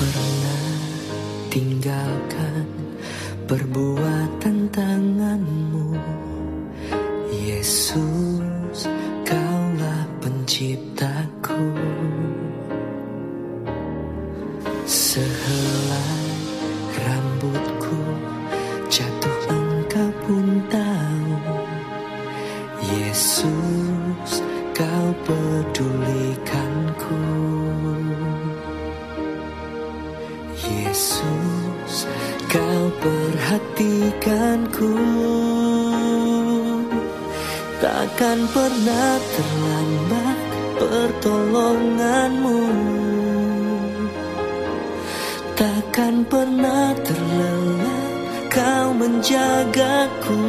pernah tinggalkan perbuatan tanganmu. Yesus kaulah penciptaku. Sehelai rambutku jatuh engkau pun tahu. Yesus kau pedulikanku perhatikanku Takkan pernah terlambat pertolonganmu. Takkan pernah terlelap kau menjagaku.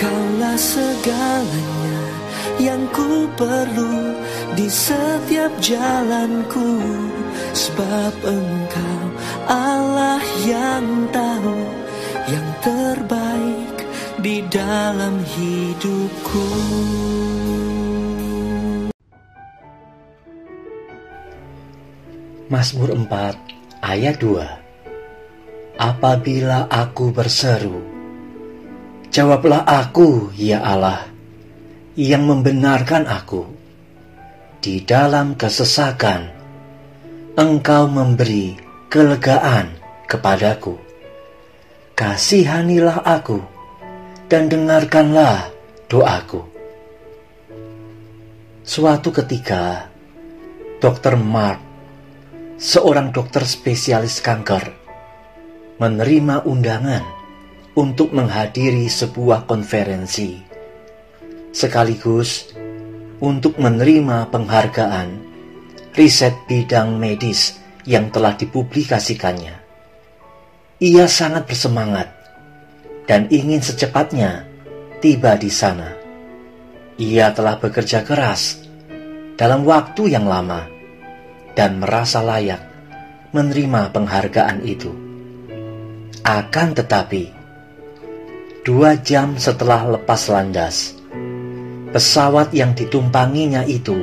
Kaulah segalanya yang ku perlu di setiap jalanku. Sebab engkau Allah yang tahu yang terbaik di dalam hidupku. Mazmur 4 ayat 2 Apabila aku berseru Jawablah aku ya Allah Yang membenarkan aku. Di dalam kesesakan Engkau memberi kelegaan kepadaku Kasihanilah aku Dan dengarkanlah doaku Suatu ketika Dr. Mark seorang dokter spesialis kanker menerima undangan untuk menghadiri sebuah konferensi, sekaligus untuk menerima penghargaan riset bidang medis yang telah dipublikasikannya. Ia sangat bersemangat dan ingin secepatnya tiba di sana. Ia telah bekerja keras dalam waktu yang lama dan merasa layak menerima penghargaan itu. Akan tetapi, dua jam setelah lepas landas, pesawat yang ditumpanginya itu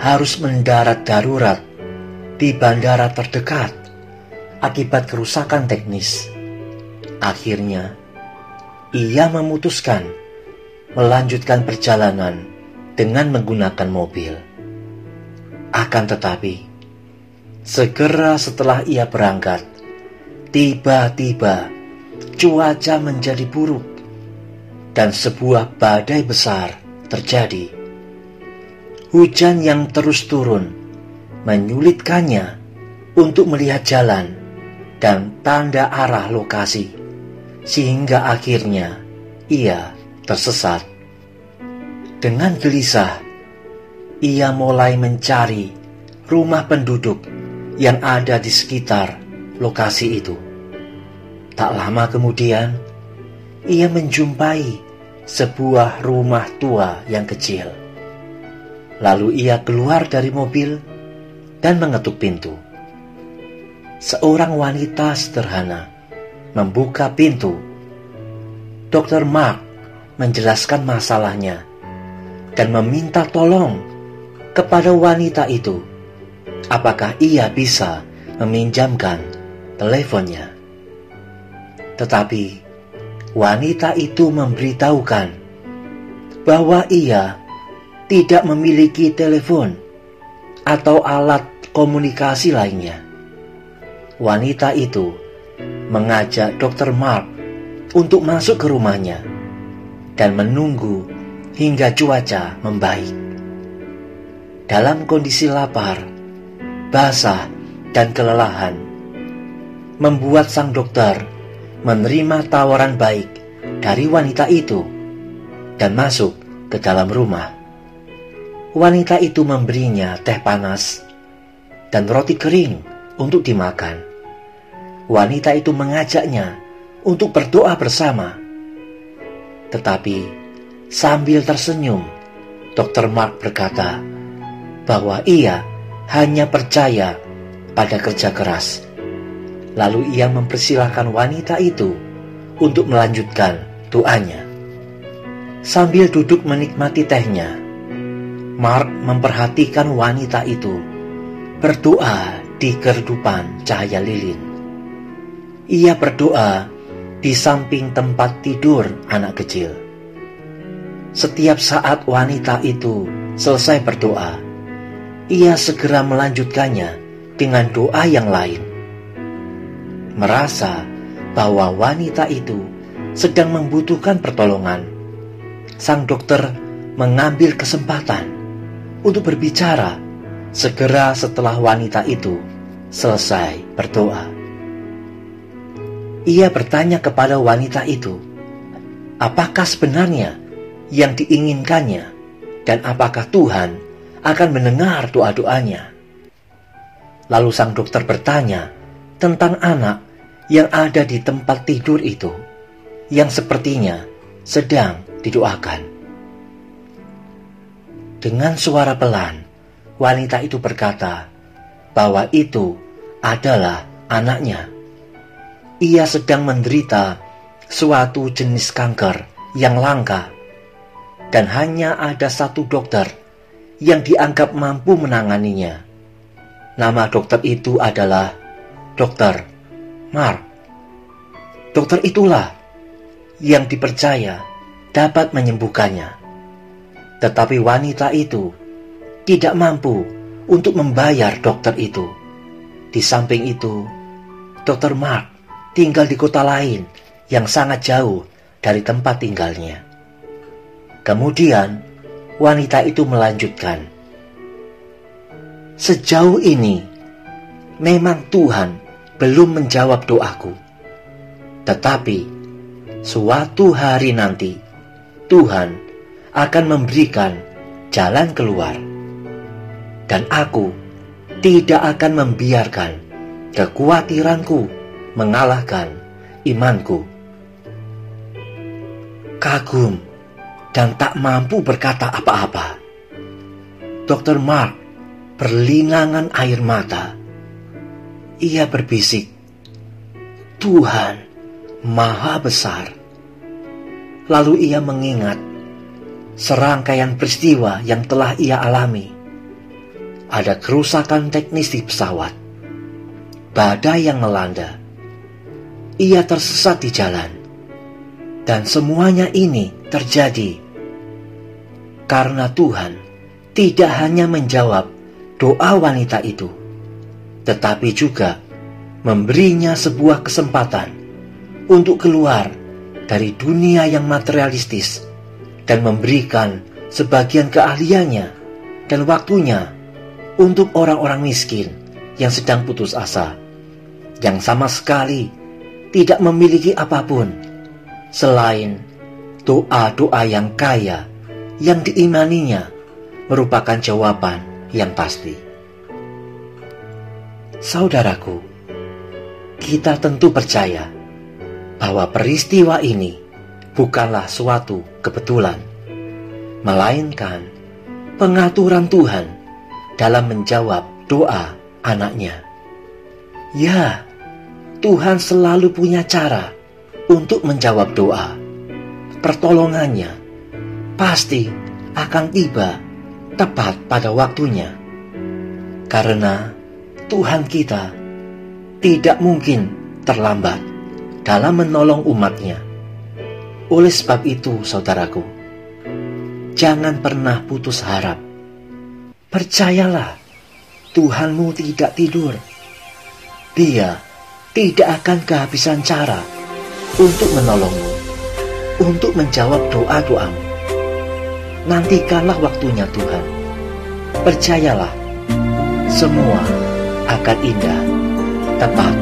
harus mendarat darurat di bandara terdekat akibat kerusakan teknis. Akhirnya, ia memutuskan melanjutkan perjalanan dengan menggunakan mobil. Akan tetapi, segera setelah ia berangkat, tiba-tiba cuaca menjadi buruk dan sebuah badai besar terjadi. Hujan yang terus turun menyulitkannya untuk melihat jalan dan tanda arah lokasi, sehingga akhirnya ia tersesat. Dengan gelisah, ia mulai mencari rumah penduduk yang ada di sekitar lokasi itu. Tak lama kemudian, ia menjumpai sebuah rumah tua yang kecil. Lalu ia keluar dari mobil dan mengetuk pintu. Seorang wanita sederhana membuka pintu. Dr. Mark menjelaskan masalahnya dan meminta tolong kepada wanita itu apakah ia bisa meminjamkan teleponnya. Tetapi wanita itu memberitahukan bahwa ia tidak memiliki telepon atau alat komunikasi lainnya. Wanita itu mengajak Dr. Mark untuk masuk ke rumahnya dan menunggu hingga cuaca membaik. Dalam kondisi lapar, basah, dan kelelahan, membuat sang dokter menerima tawaran baik dari wanita itu dan masuk ke dalam rumah. Wanita itu memberinya teh panas dan roti kering untuk dimakan. Wanita itu mengajaknya untuk berdoa bersama. Tetapi Sambil tersenyum, Dr. Mark berkata bahwa ia hanya percaya pada kerja keras. Lalu ia mempersilahkan wanita itu untuk melanjutkan doanya. Sambil duduk menikmati tehnya, Mark memperhatikan wanita itu berdoa di keredupan cahaya lilin. Ia berdoa di samping tempat tidur anak kecil. Setiap saat wanita itu selesai berdoa, ia segera melanjutkannya dengan doa yang lain. Merasa bahwa wanita itu sedang membutuhkan pertolongan, sang dokter mengambil kesempatan untuk berbicara segera setelah wanita itu selesai berdoa. Ia bertanya kepada wanita itu, apakah sebenarnya yang diinginkannya dan apakah Tuhan akan mendengar doa-doanya. Lalu sang dokter bertanya tentang anak yang ada di tempat tidur itu yang sepertinya sedang didoakan. Dengan suara pelan, wanita itu berkata bahwa itu adalah anaknya. Ia sedang menderita suatu jenis kanker yang langka, dan hanya ada satu dokter yang dianggap mampu menanganinya. Nama dokter itu adalah Dokter Mark. Dokter itulah yang dipercaya dapat menyembuhkannya. Tetapi wanita itu tidak mampu untuk membayar dokter itu. Di samping itu, dokter Mark tinggal di kota lain yang sangat jauh dari tempat tinggalnya. Kemudian, wanita itu melanjutkan, "Sejauh ini memang Tuhan belum menjawab doaku, tetapi suatu hari nanti Tuhan akan memberikan jalan keluar. Dan aku tidak akan membiarkan kekhawatiranku mengalahkan imanku. Kagum dan tak mampu berkata apa-apa. Dr. Mark berlinangan air mata. Ia berbisik, Tuhan maha besar. Lalu ia mengingat serangkaian peristiwa yang telah ia alami. Ada kerusakan teknis di pesawat, badai yang melanda, ia tersesat di jalan, dan semuanya ini terjadi karena Tuhan tidak hanya menjawab doa wanita itu, tetapi juga memberinya sebuah kesempatan untuk keluar dari dunia yang materialistis dan memberikan sebagian keahliannya dan waktunya untuk orang-orang miskin yang sedang putus asa, yang sama sekali tidak memiliki apa pun selain doa-doa yang kaya yang diimaninya merupakan jawaban yang pasti. Saudaraku, kita tentu percaya bahwa peristiwa ini bukanlah suatu kebetulan, melainkan pengaturan Tuhan dalam menjawab doa anaknya. Ya, Tuhan selalu punya cara untuk menjawab doa. Pertolongannya pasti akan tiba tepat pada waktunya. Karena Tuhan kita tidak mungkin terlambat dalam menolong umatnya. Oleh sebab itu, saudaraku, jangan pernah putus harap. Percayalah, Tuhanmu tidak tidur. Dia tidak akan kehabisan cara untuk menolongmu, untuk menjawab doa-doamu. Nantikanlah waktunya Tuhan. Percayalah, semua akan indah, tepat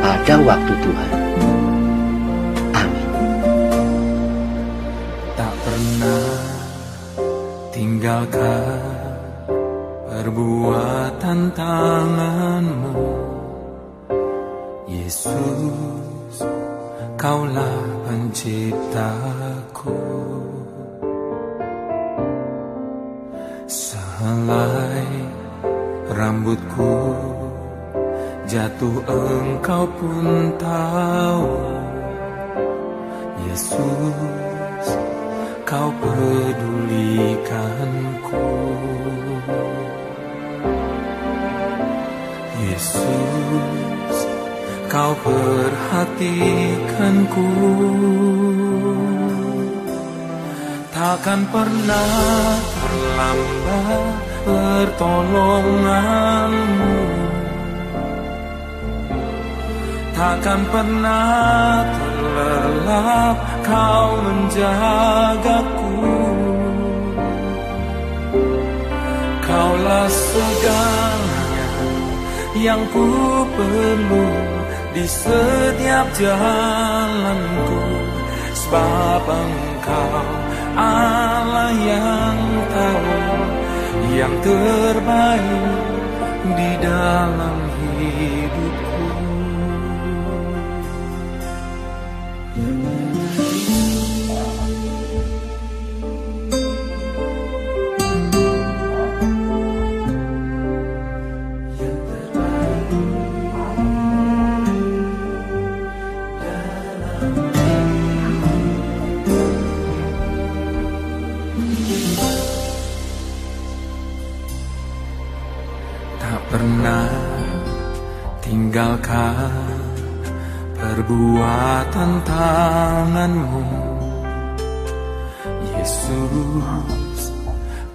pada waktu Tuhan. tinggalkan perbuatan tanganmu. Yesus kaulah penciptaku. Sehelai rambutku jatuh engkau pun tahu. Yesus kau pedulikanku Yesus, kau perhatikanku. Takkan pernah terlambat pertolonganmu. Takkan pernah terlelap kau menjagaku. Kaulah segalanya yang ku perlu di setiap jalanku. Sebab engkau Allah yang tahu yang terbaik di dalam hidupku perbuatan tanganmu. Yesus,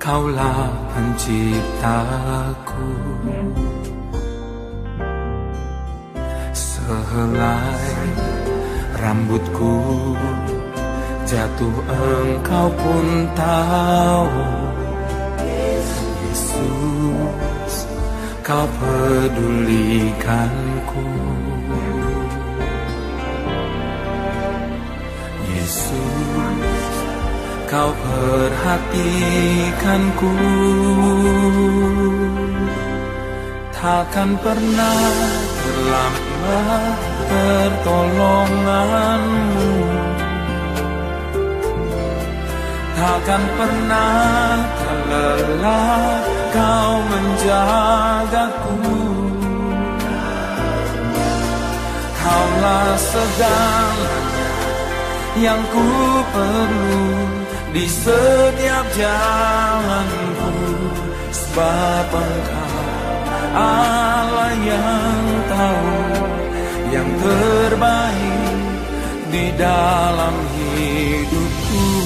kaulah penciptaku. Sehelai rambutku jatuh engkau pun tahu. Yesus, kau pedulikanku Yesus, kau perhatikanku. Takkan pernah terlambat pertolonganmu. Takkan pernah terlelap kau menjagaku. Kaulah segalanya yang ku perlu di setiap jalanku. Sebab engkau Allah yang tahu yang terbaik di dalam hidupku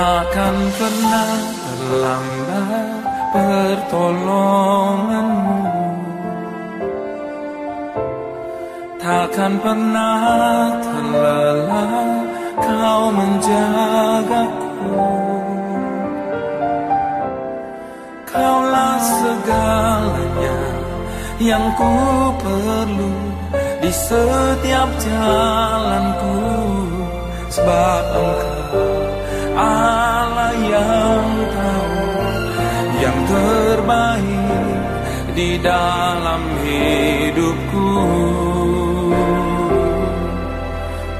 Takkan pernah terlambat pertolonganmu. Takkan pernah terlelap kau menjagaku. Kaulah segalanya yang ku perlu di setiap jalanku. Sebab engkau Allah yang tahu yang terbaik di dalam hidupku.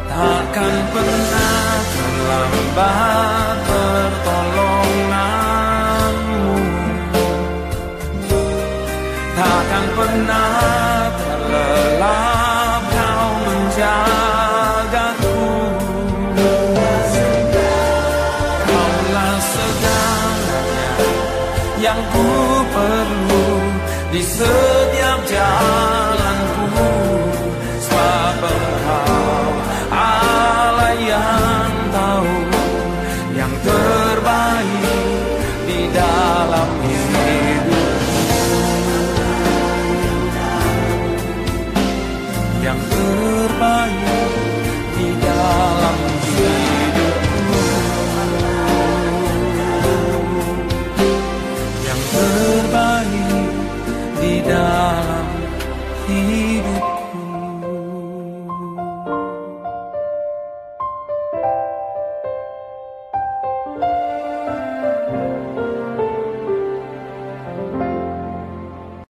Takkan pernah terlambat pertolonganmu. Takkan pernah setiap jalanku. Sebab hal, Allah yang tahu yang terbaik di dalam hidupku. Yang terbaik.